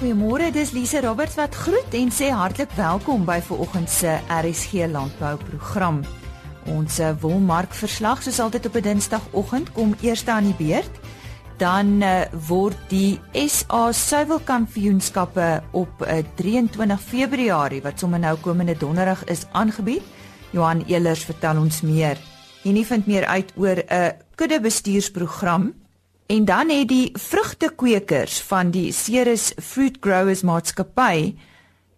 Goeiemôre, dis Lise Roberts wat groet en sê hartlik welkom by vanoggend se RSG landbou program. Ons eh, wolmark verslag soos altyd op 'n Dinsdagoggend kom eers aan die beurt. Dan uh, word die SA Suiwelkampioenskappe op uh, eh, 23 Februarie wat sommer nou komende donderdag is aangebied. Johan Elers vertel ons meer. Hierdie vind meer uit oor 'n uh, kudde bestuursprogram En dan het die vrugtekweekers van die Ceres Fruit Growers Maatskappy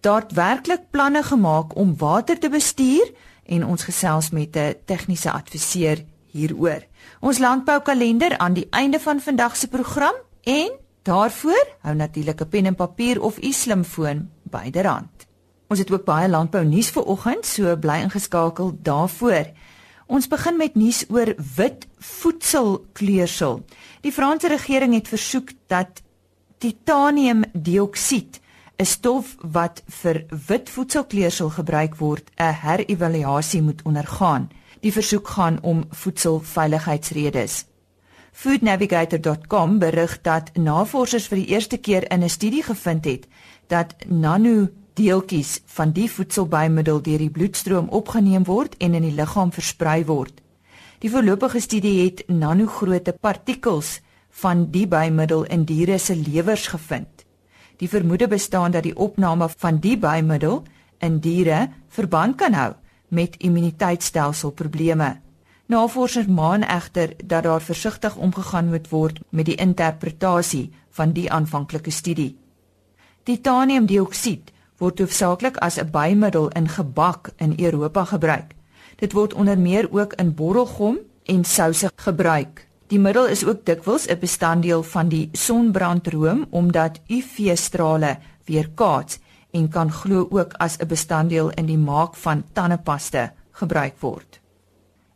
daadwerklik planne gemaak om water te bestuur en ons gesels met 'n tegniese adviseur hieroor. Ons landboukalender aan die einde van vandag se program en daarvoor hou natuurlik 'n pen en papier of u slimfoon byderhand. Ons het ook baie landbou nuus vir oggend, so bly ingeskakel daarvoor. Ons begin met nuus oor wit voedselkleursel. Die Franse regering het versoek dat titaniumdioksied, 'n stof wat vir wit voedselkleursel gebruik word, 'n herëvaluasie moet ondergaan. Die versoek gaan om voedselveiligheidsredes. Foodnavigator.com berig dat navorsers vir die eerste keer in 'n studie gevind het dat nanodeeltjies van die voedselbymiddel deur die bloedstroom opgeneem word en in die liggaam versprei word. Die voorlopige studie het nanogrootte partikels van die bymiddel in diere se lewers gevind. Die vermoede bestaan dat die opname van die bymiddel in diere verband kan hou met immuniteitstelselprobleme. Navorsers maan egter dat daar versigtig omgegaan moet word met die interpretasie van die aanvanklike studie. Titaniumdioksied word hoofsaaklik as 'n bymiddel in gebak in Europa gebruik. Dit word onder meer ook in borrelgom en souse gebruik. Die middel is ook dikwels 'n bestanddeel van die sonbrandroom omdat UV-strale weerkaats en kan glo ook as 'n bestanddeel in die maak van tandepasta gebruik word.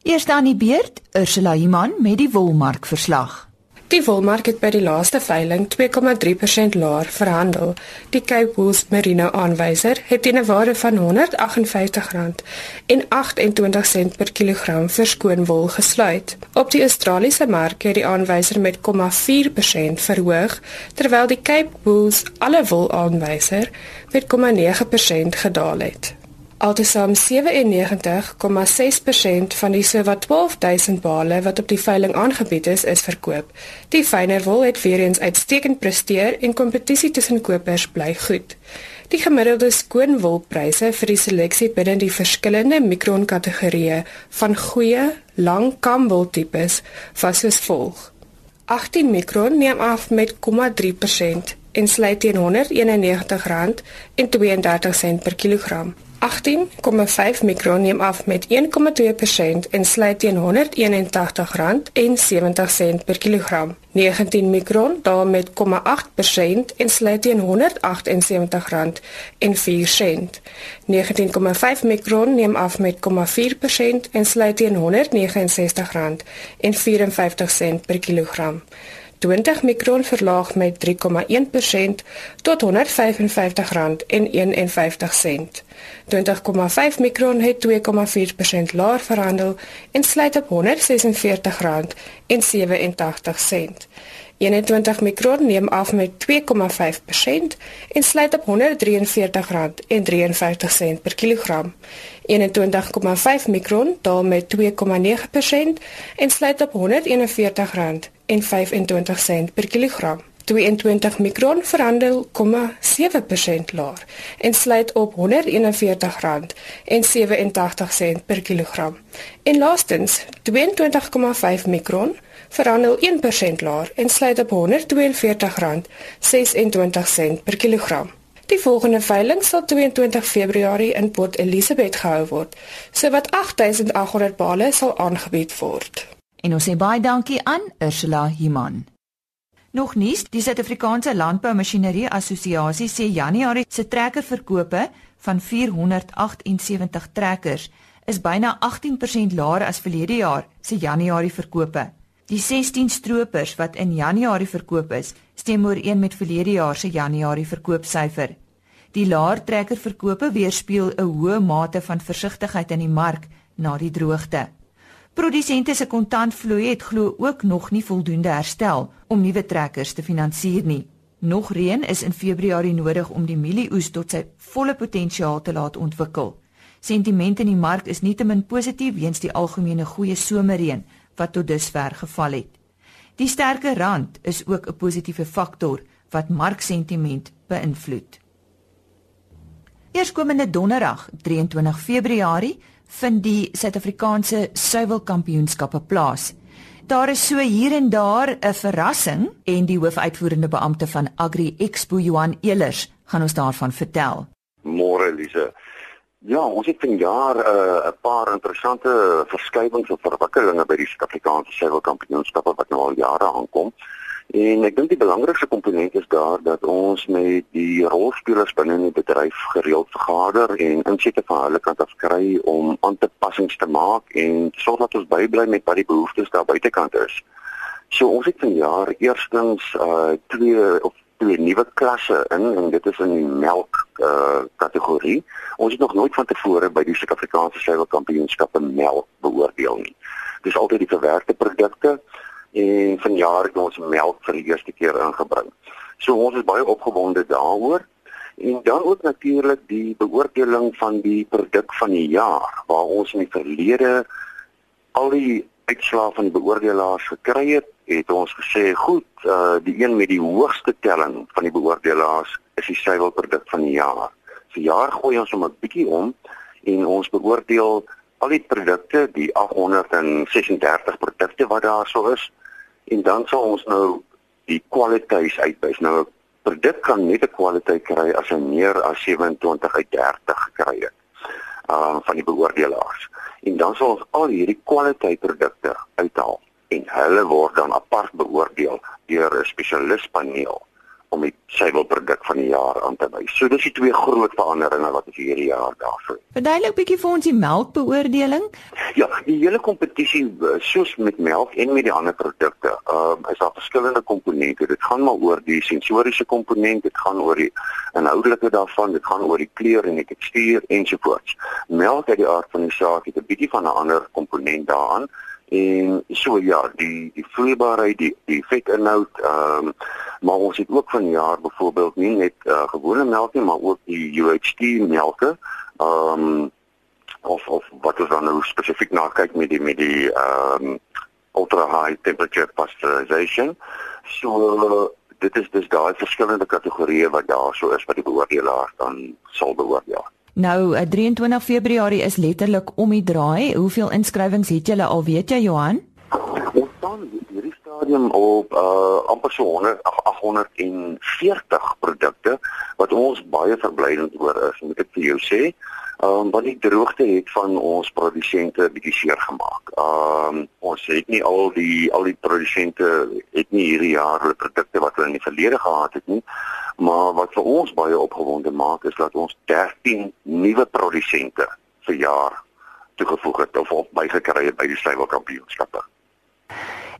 Eerste aan die beurt, Ursula Iman met die wolmark verslag. Die wolmark het by die laaste veiling 2,3% laer verhandel. Die Cape Wool Merino aanwyser het teen 'n waarde van R158 en 28 sent per kilogram vir skoonwol gesluit. Op die Australiese mark het die aanwyser met 0,4% verhoog, terwyl die Cape Wool alle wol aanwyser met 0,9% gedaal het. Altesaam 97,6% van die sowat 12000 bale wat op die veiling aangebied is, is verkoop. Die fyner wol het weer eens uitstekend presteer en kompetisie tussen kopers bly goed. Die gemiddelde skoonwolpryse vir die seleksie binne die verskillende mikronkategorieë van goeie, lang kamwoltipes was soos volg: 18 mikron neem af met 0,3% en sluit teen R191.32 per kilogram. 18,5 mikron neem af met 1,2% en sluit teen R181.70 per kilogram. 19 mikron daal met 0,8% en sluit teen R178.04. 19,5 mikron neem af met 0,4% en sluit teen R169.54 per kilogram. 20 mikron verlaag met 3,1% tot R155.51. 20,5 mikron het 2,4% laer verhandel en sluit op R146.87. 21 mikron neem af met 2,5% en sluit op R143.53 per kilogram. 21,5 mikron daal met 2,9% en sluit op R141.00 en 25 sent per kilogram. 22 mikron verhandel 0,7% laer en sluit op R141 en 87 sent per kilogram. En laastens 22,5 mikron verhandel 1% laer en sluit op R142 26 sent per kilogram. Die volgende veiling sal 22 Februarie in Port Elizabeth gehou word, sowat 8800 bale sal aangebied word. En ons sê baie dankie aan Ursula Himan. Nog nuus, die Suid-Afrikaanse Landboumasjinerie Assosiasie sê Januarie se trekkerverkope van 478 trekkers is byna 18% laer as verlede jaar se Januarie verkope. Die 16 stroopers wat in Januarie verkoop is, stem ooreen met verlede jaar se Januarie verkoopsyfer. Die laer trekkerverkope weerspieël 'n hoë mate van versigtigheid in die mark na die droogte. Produsente se kontantvloei het glo ook nog nie voldoende herstel om nuwe trekkers te finansier nie. Nog reën is in Februarie nodig om die mielieoes tot sy volle potensiaal te laat ontwikkel. Sentiment in die mark is nietemin positief weens die algemene goeie somerreën wat tot dusver geval het. Die sterke rand is ook 'n positiewe faktor wat marksentiment beïnvloed. Eerskomende donderdag, 23 Februarie, vind die Suid-Afrikaanse suiwelkampioenskappe plaas. Daar is so hier en daar 'n verrassing en die hoofuitvoerende beampte van Agri Expo Johan Elers gaan ons daarvan vertel. Môre Elise. Ja, ons het vanjaar eh, 'n uh, paar interessante verskywings of verwikkelinge by die Suid-Afrikaanse suiwelkampioenskappe wat nou al jare aankom. En ek dink die belangrikste komponent is daar dat ons met die rolspelers binne in die bedryf gereeld vergader en insette van hulle kant af kry om aanpassings te maak en sorg dat ons bybly met wat die behoeftes daar buitekant is. So ons het vanjaar eerstens uh twee of twee nuwe klasse in en dit is in die melk uh kategorie. Ons het nog nooit van tevore by die Suid-Afrikaanse suiwelkampioenskappe melk beoordeel nie. Dis altyd die verwerkte produkte en vanjaar het ons melk vir die eerste keer ingebring. So ons is baie opgewonde daaroor. En dan ook natuurlik die beoordeling van die produk van die jaar waar ons in die verlede al die uitslae van die beoordelaars gekry het, het ons gesê goed, uh die een met die hoogste telling van die beoordelaars is die suiwelproduk van die jaar. Vir jaar gooi ons hom 'n bietjie om en ons beoordeel al die produkte, die 836 produkte wat daar sou is, en dan sal ons nou die kwaliteit uitwys. Nou 'n produk kan net 'n kwaliteit kry as hy meer as 27 uit 30 gekry het. Uh van die beoordelaars. En dan sal ons al hierdie kwaliteit produkte uithaal en hulle word dan apart beoordeel deur 'n spesialispaneel om die suiwelproduk van die jaar aan te wys. So dis die twee groot veranderinge wat ons hierdie jaar daarvoor. Verduidelik bietjie vir ons die melkbeoordeling. Ja, die hele kompetisie eh, soos met melk en met die ander produkte, ehm uh, is daar verskillende komponente. Dit gaan maar oor die sensoriese komponent, dit gaan oor die inhoudelike daarvan, dit gaan oor die kleur en die tekstuur ensovoorts. Melk uit die aard van die saak het 'n bietjie van 'n ander komponent daaraan en so ja die die vloeibaarheid die die vetinhoud ehm um, maar ons het ook van jaar byvoorbeeld nie net uh, gewone melk nie maar ook die UHT melke ehm um, of of wat ons dan nou spesifiek na kyk met die met die ehm um, ultra high temperature pasteurization. So dit is dus daai verskillende kategorieë wat daar so is wat die beoordelaar dan sal beoordeel Nou 23 eh, Februarie is letterlik om die draai. Hoeveel inskrywings het julle al, weet jy Johan? Ons staan hierdie stadium op uh amper so 100 840 produkte wat ons baie verblydend oor is, moet ek vir jou sê. Ehm um, want die droogte het van ons produsente bietjie seer gemaak. Ehm um, ons het nie al die al die produsente het nie hierdie jaar hulle produkte wat hulle in die verlede gehad het nie. Maar wat vir ons baie opgewonde maak is dat ons 13 nuwe produsente vir jaar toegevoeg het of op bygekry het by die suiwelkampioenskappe.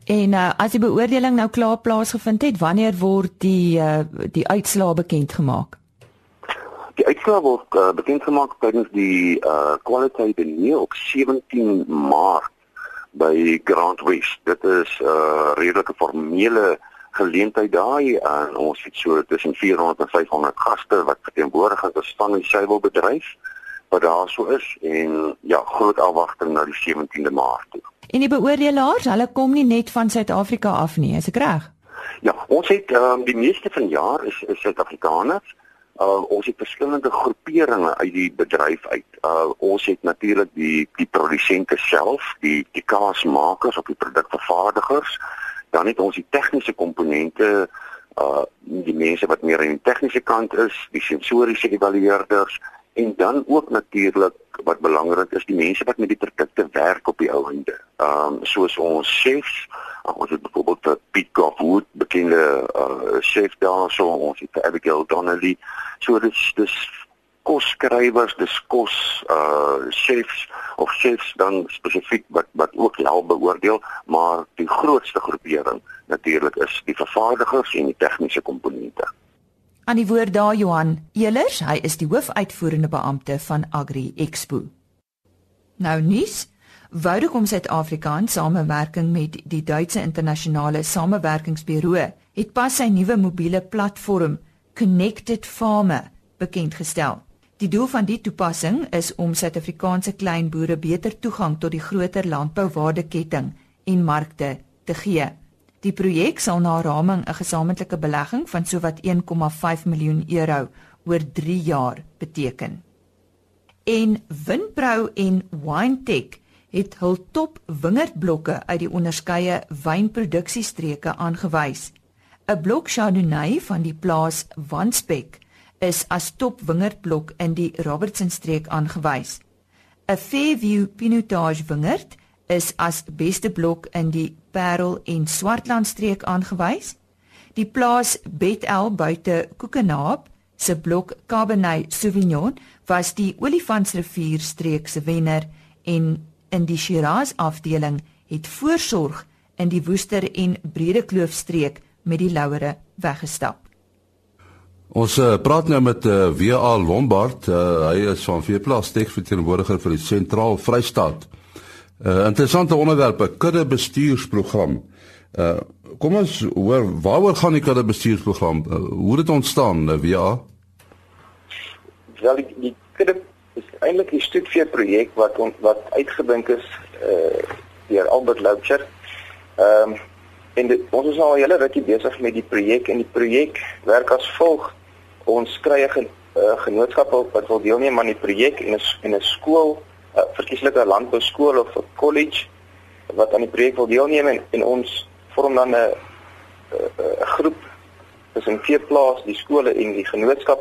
En uh, as die beoordeling nou klaar plaasgevind het, wanneer word die uh, die uitslae bekend gemaak? Die uitslae word uh, bekend gemaak tydens die uh, kwaliteit en nie op 17 Maart by Grand West. Dit is 'n uh, redelike formele geleentheid daai en ons het so tussen 400 en 500 gaste wat verteenwoordig is van die suiwelbedryf wat daar so is en ja, groot afwagting na die 17de Maart toe. En die beoordelaars, hulle kom nie net van Suid-Afrika af nie, is ek reg? Ja, ons het um, die meeste van jaar is is Suid-Afrikaners. Uh, ons het verskillende groeperinge uit die bedryf uit. Uh, ons het natuurlik die die produsente self, die die kaasmakers of die produkvervaardigers dan het ons die tegniese komponente uh die mense wat meer aan die tegniese kant is, die sensoriese evalueerders en dan ook natuurlik wat belangrik is die mense wat met die produkte werk op die ou einde. Um soos ons chefs, ons het byvoorbeeld Piet Goffwood, bekende uh chef daar so ons het Abigail Donnelly. So dis dis kosskrywers, dis kos uh chefs of chefs dan spesifiek wat wat ook wel beoordeel, maar die grootste groepering natuurlik is die vervaardigers en die tegniese komponente. Aan die woord daar Johan Elers, hy is die hoofuitvoerende beampte van Agri Expo. Nou nuus Vodacom Suid-Afrika in samewerking met die Duitse internasionale samewerkingsburo het pas sy nuwe mobiele platform Connected Farmer bekend gestel. Die doel van die toepassing is om Suid-Afrikaanse kleinboere beter toegang tot die groter landbouwaardeketting en markte te gee. Die projek sal na raming 'n gesamentlike belegging van sowat 1,5 miljoen euro oor 3 jaar beteken. En Winpro en Winetech het hul top wingerdblokke uit die onderskeie wynproduksiestreke aangewys. 'n Blok Chardonnay van die plaas Wanspek is as top wingerdblok in die Robertson streek aangewys. 'n Fairview Pinotage wingerd is as beste blok in die Parel en Swartland streek aangewys. Die plaas Bethel buite Koekenaap se blok Cabernet Sauvignon was die Olifantsrivier streek se wenner en in die Shiraz afdeling het voorsorg in die Woester en Bredekloof streek met die Louere weggestap. Ons uh, praat nou met uh, eh, WA Lombard. Uh, hy is van Veeplaas teksverteenwoordiger vir die Sentraal Vrystaat. 'n uh, Interessante onderwerp, 'n kudde bestuursprogram. Uh, kom ons hoor waaroor gaan die kudde bestuursprogram? Uh, hoe het dit ontstaan, uh, WA? Wel die, die kudde is eintlik 'n studie projek wat on, wat uitgedink is uh deur Albert Loucher. Ehm um, en dit, ons is al 'n hele rukkie besig met die projek en die projek werk as volg ons kry 'n uh, genootskap wat wil deelneem aan die projek en 'n en 'n skool, 'n uh, verkieslike landbou skool of 'n college wat aan die projek wil deelneem en, en ons vorm dan 'n 'n groep tussen vier plaas, die skole en die genootskap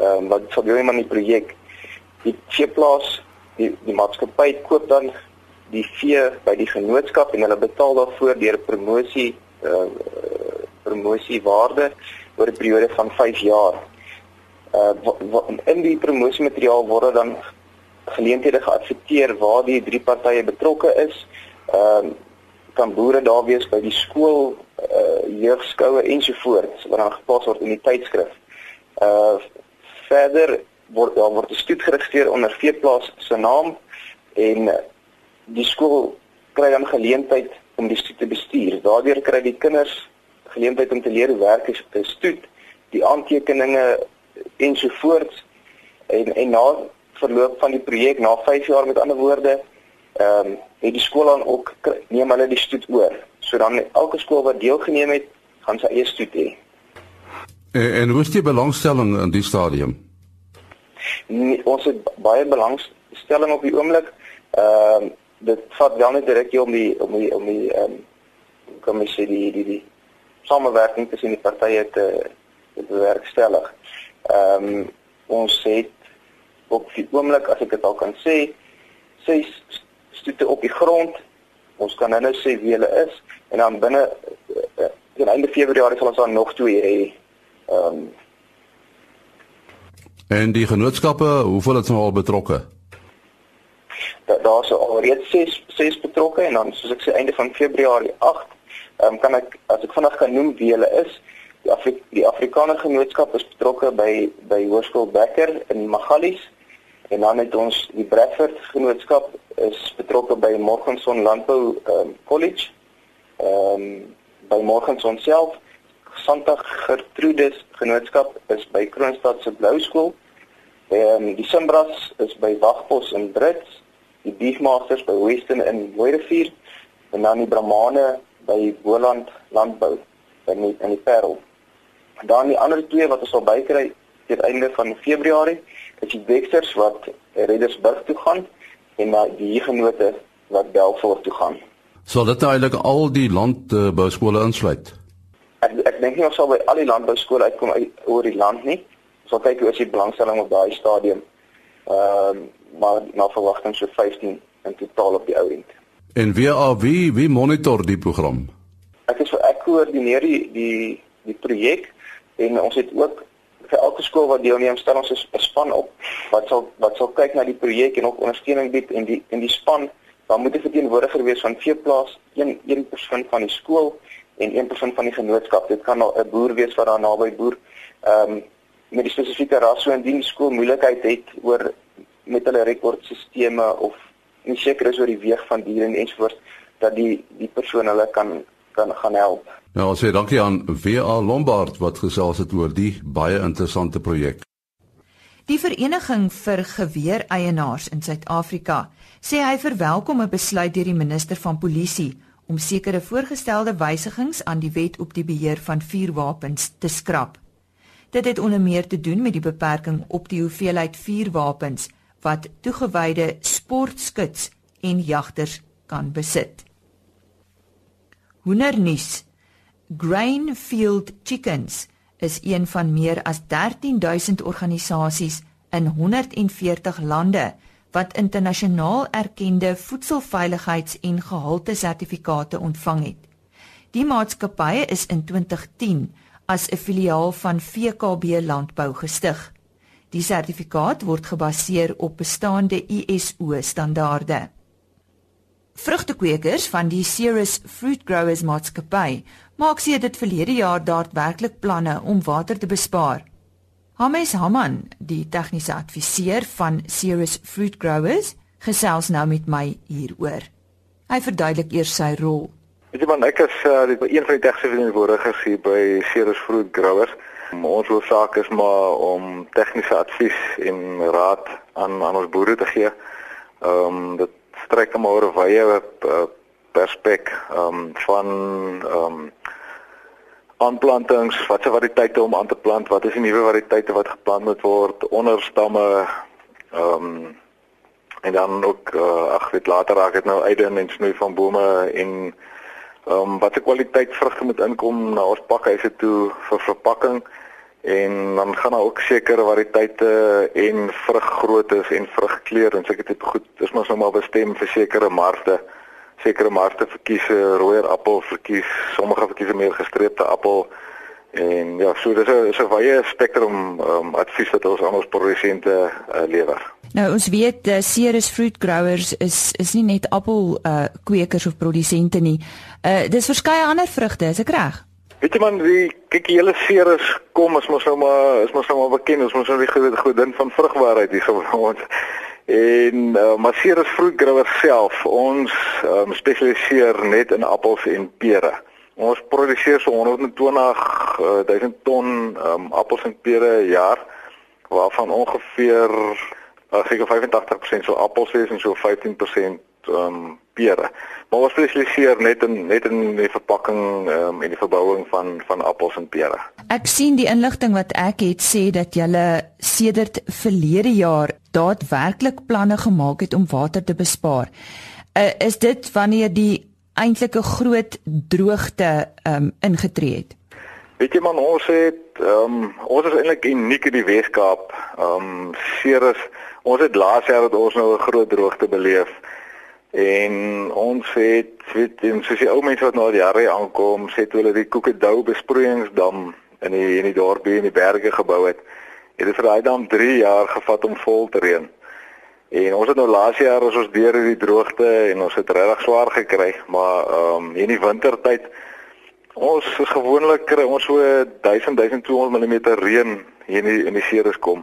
um, wat sal deelneem aan die projek. Die vier plaas, die die maatskappy koop dan die vee by die genootskap en hulle betaal daarvoor deur promosie uh promosiewaarde oor 'n periode van 5 jaar uh in die promosiemateriaal word dan geleenthede geadverteer waar die drie partye betrokke is. Ehm uh, kan boere daar wees by die skool, uh jeugskoue ensovoorts wat dan gepas word in die tydskrif. Uh verder word daar word 'n stoet geregistreer onder veeplaas se naam en die skool kry dan geleentheid om die stoet te bestuur. Daardeur kry die kinders geleentheid om te leer hoe werk 'n stoet, die aantekeninge ensovoorts en en na verloop van die projek na 5 jaar met ander woorde ehm um, het die skool dan ook neem hulle die stoet oor. So dan elke skool wat deelgeneem het, gaan sy eie stoet hê. En, en hoe is die belangstelling in die stadium? Nee, ons het baie belangstelling op die oomblik. Ehm um, dit vat wel net direk om die om die om die ehm um, kom ek sê die die die samewerking tussen die partye te te bewerkstellig. Ehm um, ons het op die oomblik as ek dit al kan sê, ses stoete op die grond. Ons kan nou sê wie hulle is en dan binne uh, teen einde Februarie sal ons dan nog twee hê. Ehm um, En die genootskappe, hoeveel het nou al betrokke? Da, daar is al reeds ses ses betrokke en dan soos ek sê einde van Februarie 8, ehm um, kan ek as ek vinnig kan noem wie hulle is. Die, Afri die Afrikaner Genootskap is betrokke by by Hoërskool Becker in Magalies en dan het ons die Bradford Genootskap is betrokke by Morgenson Landbou um, College. Ehm um, by Morgenson self Santa Gertrudes Genootskap is by Kroonstad se Blou Skool. Ehm um, die Simbras is by Wagpos in Brits, die Beefmasters by Western in Mooirivier en dan die Brahmane by Boland Landbou in die, in die Parel. Dan die ander twee wat ons sal bykry teen einde van Februarie, is die Dexters wat Reddersburg toe gaan en na die genote wat Belfort toe gaan. Sal dit nou eintlik al die landbou skole insluit? Ek ek dink nie ons sal by al die landbou skole uitkom uit oor die land nie. Ons sal kyk hoe is die belangstelling op daai stadium. Ehm uh, maar na verwagting so 15 in totaal op die ou end. En wie wie wie monitor die program? Ek is ek koördineer die die die projek en ons het ook vir elke skool wat deelneem stel ons 'n span op wat sal wat sal kyk na die projek en ook ondersteuning bied en die en die span dan moet 'n verteenwoordiger wees van veeplaas een een persoon van die skool en een persoon van die genootskap dit kan 'n boer wees wat daar naby boer ehm um, met die spesifieke ras so indien die skool moeilikheid het oor met hulle rekordstelsels of nie seker is oor die weeg van diere en ensovoorts dat die die persoon hulle kan kan gaan help. Nou, ons sê dankie aan WA Lombard wat gesels het oor die baie interessante projek. Die vereniging vir geweereienaars in Suid-Afrika sê hy verwelkom 'n besluit deur die minister van polisie om sekere voorgestelde wysigings aan die wet op die beheer van vuurwapens te skrap. Dit het onder meer te doen met die beperking op die hoeveelheid vuurwapens wat toegewyde sportskuts en jagters kan besit. Hoendernuus. Grainfield Chickens is een van meer as 13000 organisasies in 140 lande wat internasionaal erkende voedselveiligheids- en gehalte-sertifikate ontvang het. Die maatskappy is in 2010 as 'n filiaal van VKB Landbou gestig. Die sertifikaat word gebaseer op bestaande ISO standaarde. Vrugtekweekers van die Ceres Fruit Growers maatskappy maak sê dit verlede jaar daadwerklik planne om water te bespaar. Hames Haman, die tegniese adviseur van Ceres Fruit Growers, gesels nou met my hieroor. Hy verduidelik eers sy rol. Weet jy man, ek is uh, een van die tegniese verantwoordeliges hier by Ceres Fruit Growers. Ons hoofsaak is maar om tegniese advies en raad aan aan ons boere te gee. Ehm um, dit strek hom oor 'n wye uh, perspek ehm um, van ehm um, aanplantings, watse variëteite om aan te plant, wat is die nuwe variëteite wat geplant moet word, onderstamme ehm um, en dan ook uh, ag weet later raak dit nou uit en snoei van bome en Ehm um, watter kwaliteit vrugte moet inkom na ons pakhuise toe vir verpakking en dan gaan daar ook sekere variëteite en vruggroottes en vrugkleur en seker tipe goed. Dis mos nou maar bestem vir sekere markte. Sekere markte verkies 'n rooier appel, verkies sommige verkies 'n meer gestreepte appel. En ja, so dis 'n 'n wye spektrum um, advies wat ons aan ons produsente uh, lewer. Nou ons weet uh, Ceres Fruit Growers is is nie net appel uh, kwekers of produsente nie. Uh dis verskeie ander vrugte, is ek reg? Weet jy man, die kyk die hele Ceres kom as mos nou maar is mos nou maar bekend, ons mos nou die groot godin van vrugbaarheid hier gewoon. En uh, maar Ceres Fruit Growers self, ons um, spesialiseer net in appels en pere. Ons produseer so 120 000 ton um, appels en pere per jaar waarvan ongeveer uh, seker 85% so appels is en so 15% um pere. Maar ons spesialiseer net in net in die verpakking um, en die verbouing van van appels en pere. Ek sien die inligting wat ek het sê dat julle sedert verlede jaar daadwerklik planne gemaak het om water te bespaar. Uh, is dit wanneer die eintlik 'n groot droogte um ingetree het. Weet jy man, ons het um ons is eintlik uniek in die Weskaap. Um Ceres, ons het laas jaar dat ons nou 'n groot droogte beleef. En ons het weet en soos die ou mense wat na die jare aankom, sê hulle die Koekedou besproeiingsdam in die in die dorpie in die berge gebou het. Het dit vir daai dam 3 jaar gevat om vol te reën. En ons het nou laas jaar as ons deur hierdie droogte en ons het regtig swaar gekry, maar ehm um, in die wintertyd ons gewoonlik kry ons so 1000 1200 mm reën hier in die, in die Ceres kom.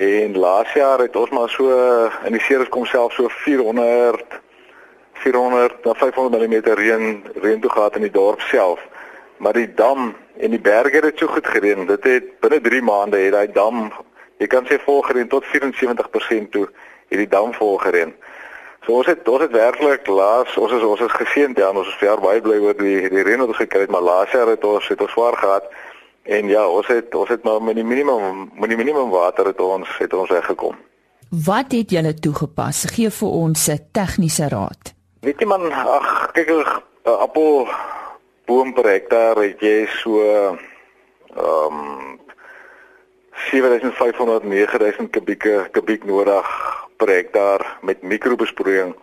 En laas jaar het ons maar so in die Ceres kom self so 400 400 na 500 mm reën reën toe gehad in die dorp self. Maar die dam en die berge het so goed gereën. Dit het binne 3 maande het daai dam, jy kan sê vol gereën tot 74% toe hierdie dam vol gereën. So ons het ons het werklik laas ons is ons is geseënd ja, ons is jaar baie bly oor die die reën wat ons gekry het, maar laas jaar het ons het ons swaar gehad. En ja, ons het ons het maar met die minimum met die minimum water het ons het ons weggekom. Wat het julle toegepas? Gee vir ons 'n tegniese raad. Weet jy man, ag kyk 'n appel boom per hektaar het jy so ehm um, 7500 9000 kubieke kubiek nodig per hektaar met mikrobesproeiing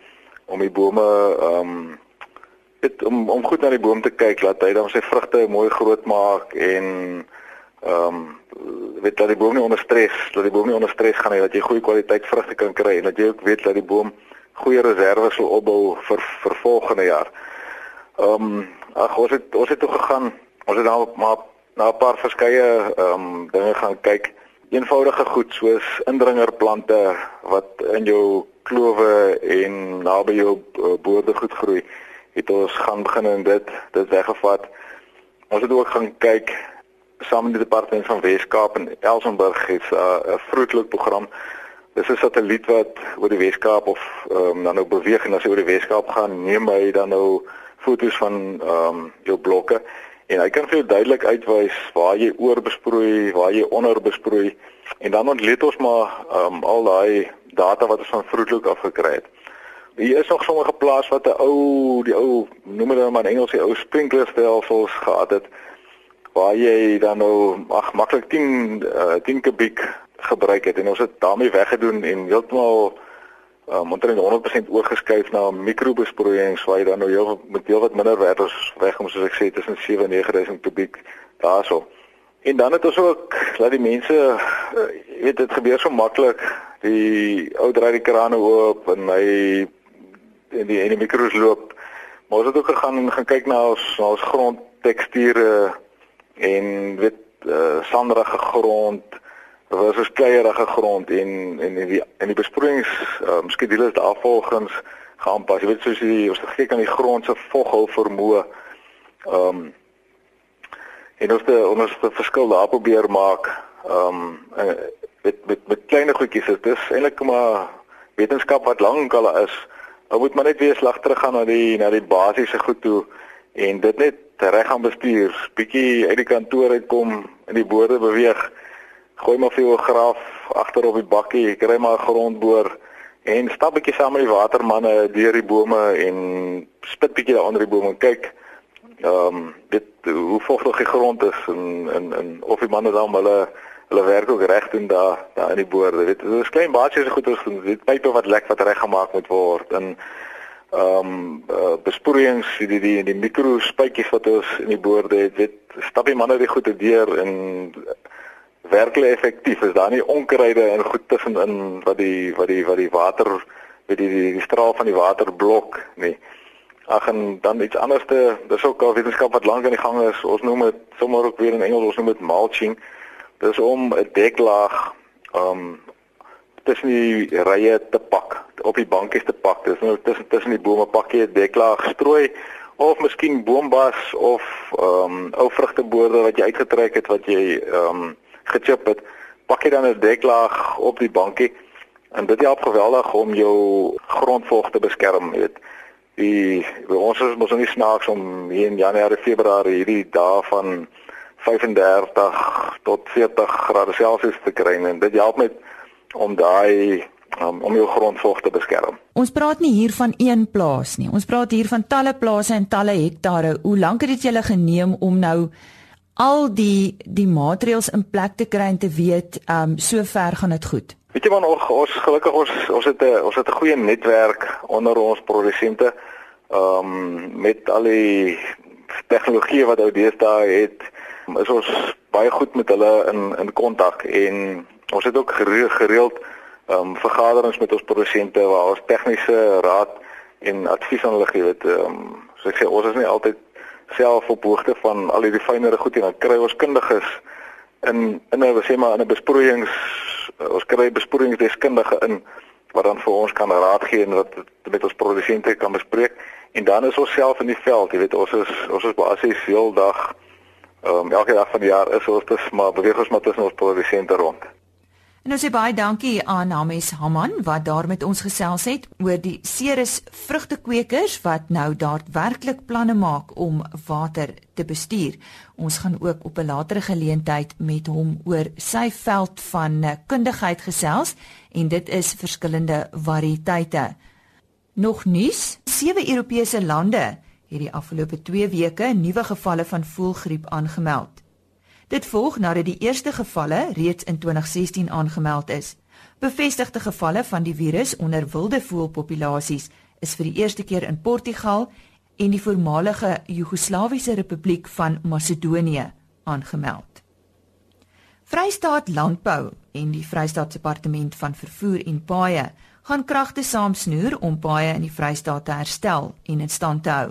om die bome ehm um, dit om om goed na die boom te kyk laat hy dan sy vrugte mooi groot maak en ehm um, weet dat die boom nie onder stres dat die boom nie onder stres gaan nie dat jy goeie kwaliteit vrugte kan kry en dat jy ook weet dat die boom goeie reserve sal opbou vir vir volgende jaar. Ehm um, ag ons het ons het toe gegaan ons het nou maar na 'n paar verskeie ehm um, dinge gaan kyk eenvoudige goed soos indringerplante wat in jou klowe en naby jou uh, boorde goed groei het ons gaan begin en dit dit weggevat. Ons het ook gaan kyk saam met die departement van Weskaap en Elsenburg het 'n uh, vroetelik program. Dis 'n satelliet wat oor die Weskaap of um, dan nou beweeg en as hy oor die Weskaap gaan, neem hy dan nou foto's van ehm um, jou blokke en hy kan vir jou duidelik uitwys waar jy oorbesproei, waar jy onderbesproei en dan ontleed ons maar um, al daai data wat ons van vroetelik af gekry het. Hier is nog sommige plaas wat 'n ou die ou noem hulle maar in Engels die ou sprinklerstelsels gehad het waar jy dan nou ag maklik 10 uh, 10 kubiek gebruik het en ons het daarmee weggedoen en heeltemal um, omtrent 100% oorgeskuif na mikrobesproeiings waar jy dan nou heel met heel wat minder werkers wegkom soos ek sê tussen 7 en 9000 kubiek daarso. En dan het ons ook laat die mense uh, weet dit gebeur so maklik die ou draai die krane oop en hy in die in die mikro's loop. Maar ons het ook gegaan en gaan kyk na ons na ons grondteksture en weet uh, sanderige grond versus kleierige grond en en in die in die besproeiings um, skedules daar volgens geaanpas. Jy weet soos jy ons kyk aan die grond se voghul vermoë. Ehm um, en ons het ons het verskil daar probeer maak. Ehm um, met met met klein goedjies. Dit is eintlik maar wetenskap wat lank al is. Ou moet maar net weer slag terug gaan na die na die basiese goed toe en dit net reg gaan bestuur, bietjie uit die kantoor uitkom en die boorde beweeg. Gooi maar vir jou graaf agter op die bakkie, kry maar 'n grondboor en stap bietjie saam met die watermanne deur die bome en spit bietjie daar onder die bome en kyk ehm um, dit hoe vogtig die grond is en en en of die manne dan hulle hulle werk ook reg doen daar daar in die boorde. Dit is klein basiese goeders, dit pype wat lek wat reggemaak moet word en ehm um, uh, besproeiings die die die, die mikro spuitjies wat ons in die boorde het weet stap die manne die goede deur en werklik effektief is. Daar nie onkruide en goed tussenin wat die wat die wat die water weet die, die die straal van die water blok nie. Ag en dan iets anderste dis ook al wetenskap wat lank aan die gang is. Ons noem dit sommer ook weer in Engels ons noem dit mulching. Dis om 'n deklaag ehm um, tussen die rye te pak, op die bankies te pak. Dis nou tussen tussen die bome pak jy 'n deklaag strooi of miskien boombas of ehm um, ou vrugteboorde wat jy uitgetrek het wat jy ehm um, gechip het. Pak jy dan 'n deklaag op die bankie en dit help geweldig om jou grondvog te beskerm, weet. Die ons is mos nie snaaks om hier in Januarie, Februarie hierdie dae van 35 tot 40 grade Celsius te kry en dit help met om daai um, om jou grondvog te beskerm. Ons praat nie hier van een plaas nie. Ons praat hier van talle plase en talle hektare. Hoe lank het dit julle geneem om nou al die die maatreëls in plek te kry en te weet, ehm um, so ver gaan dit goed? Weet jy man, ons, ons gelukkig ons ons het 'n ons het 'n goeie netwerk onder ons produsente. Ehm um, met al die tegnologie wat ou deesdae het, is ons baie goed met hulle in in kontak en Ons het ook gereeld ehm um, vergaderings met ons produsente waar ons tegniese raad en advies aan hulle gee. Dit ehm um, so ek sê ons is nie altyd self op hoogte van al die fynere goed en dan kry ons kundiges in in 'n sê maar in 'n besproeiings ons kry besproeiingsdeskundige in wat dan vir ons kan raad gee en wat met ons produsente kan bespreek en dan is ons self in die veld, jy weet ons is ons is basies heeldag ehm um, elke dag van die jaar is ons dus maar beweeg ons maar tussen ons produsente rond. En ons sê baie dankie aan Hames Haman wat daar met ons gesels het oor die Ceres vrugtekweekers wat nou daadwerklik planne maak om water te bestuur. Ons gaan ook op 'n latere geleentheid met hom oor sy veld van kundigheid gesels en dit is verskillende variëteite. Nog nuus: Sewe Europese lande het die afgelope 2 weke nuwe gevalle van voëlgriep aangemeld. Dit volg nadat die eerste gevalle reeds in 2016 aangemeld is. Bevestigde gevalle van die virus onder wilde voëlpopulasies is vir die eerste keer in Portugal en die voormalige Joegoslawiese Republiek van Macedonië aangemeld. Vrystaat Landbou en die Vrystaat Departement van Vervoer en Paaie gaan kragte saamsnoer om paaie in die Vrystaat te herstel en in stand te hou.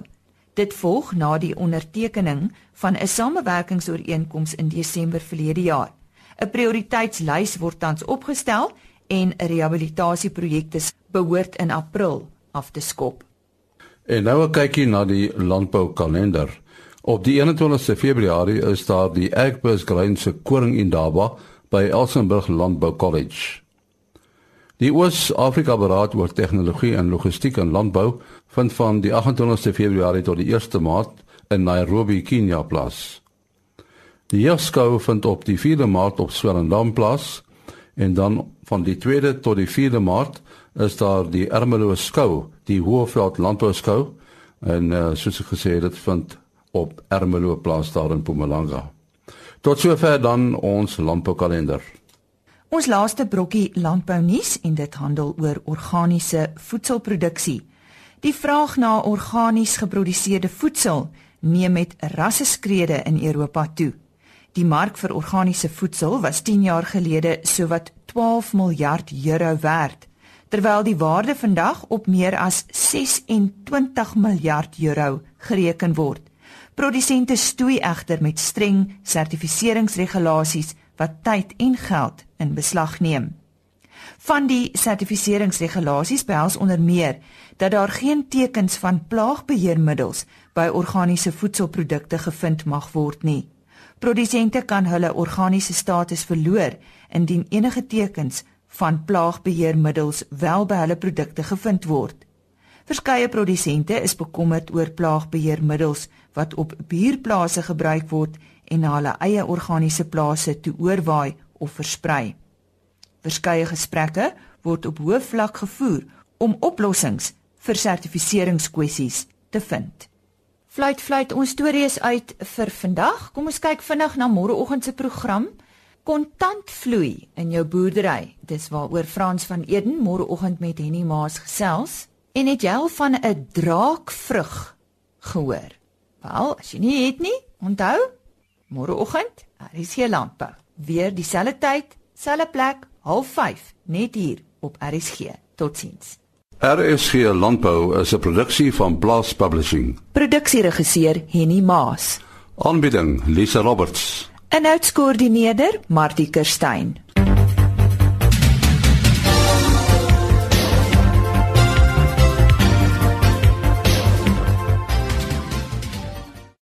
Dit volg na die ondertekening van 'n samewerkingsooreenkoms in Desember verlede jaar. 'n Prioriteitslys word tans opgestel en rehabilitasieprojekte behoort in April af te skop. En nou 'n kykie na die landboukalender. Op die 21ste Februarie is daar die Agbus Grain se koring indaba by Elsenburg Landbou College. Die Oos-Afrika Beraad oor Tegnologie en Logistiek in Landbou vind van die 28ste Februarie tot die 1ste Maart in Nairobi, Kenia plaas. Die jeugskou vind op die 4de Maart op Swellendam plaas en dan van die 2de tot die 4de Maart is daar die Ermelo skou, die Hoëveld Landbou skou en uh, soos ek gesê het, dit vind op Ermelo plaas daar in Mpumalanga. Tot sover dan ons landboukalender. Ons laaste brokkie landbou nuus en dit handel oor organiese voedselproduksie. Die vraag na organies geproduseerde voedsel neem met rasseskrede in Europa toe. Die mark vir organiese voedsel was 10 jaar gelede sowat 12 miljard euro werd, terwyl die waarde vandag op meer as 26 miljard euro gereken word. Produsente stoei egter met streng sertifiseringsregulasies wat tyd en geld in beslag neem. Van die sertifiseringsregulasies behels onder meer dat daar geen tekens van plaagbeheermiddels by organiese voedselprodukte gevind mag word nie. Produsente kan hulle organiese status verloor indien enige tekens van plaagbeheermiddels wel by hulle produkte gevind word. Verskeie produsente is bekommerd oor plaagbeheermiddels wat op buurplase gebruik word en na hulle eie organiese plase toe oorwaai of versprei. Verskeie gesprekke word op hoë vlak gevoer om oplossings vir sertifiseringskwessies te vind. Fluit fluit ons storie is uit vir vandag. Kom ons kyk vinnig na môreoggend se program. Kontant vloei in jou boerdery. Dis waaroor Frans van Eden môreoggend met Henny Maas gesels. En het jy al van 'n draakvrug gehoor? Wel, as jy nie het nie, onthou, môreoggend, daar is hier landbou. Weer dieselfde tyd, selfde plek, 05:30 net hier op RSG. Totsiens. RSG Landbou is 'n produksie van Blast Publishing. Produksieregisseur Henny Maas. Aanbieding Lisa Roberts. En uitskoördineerder Martie Kerstyn.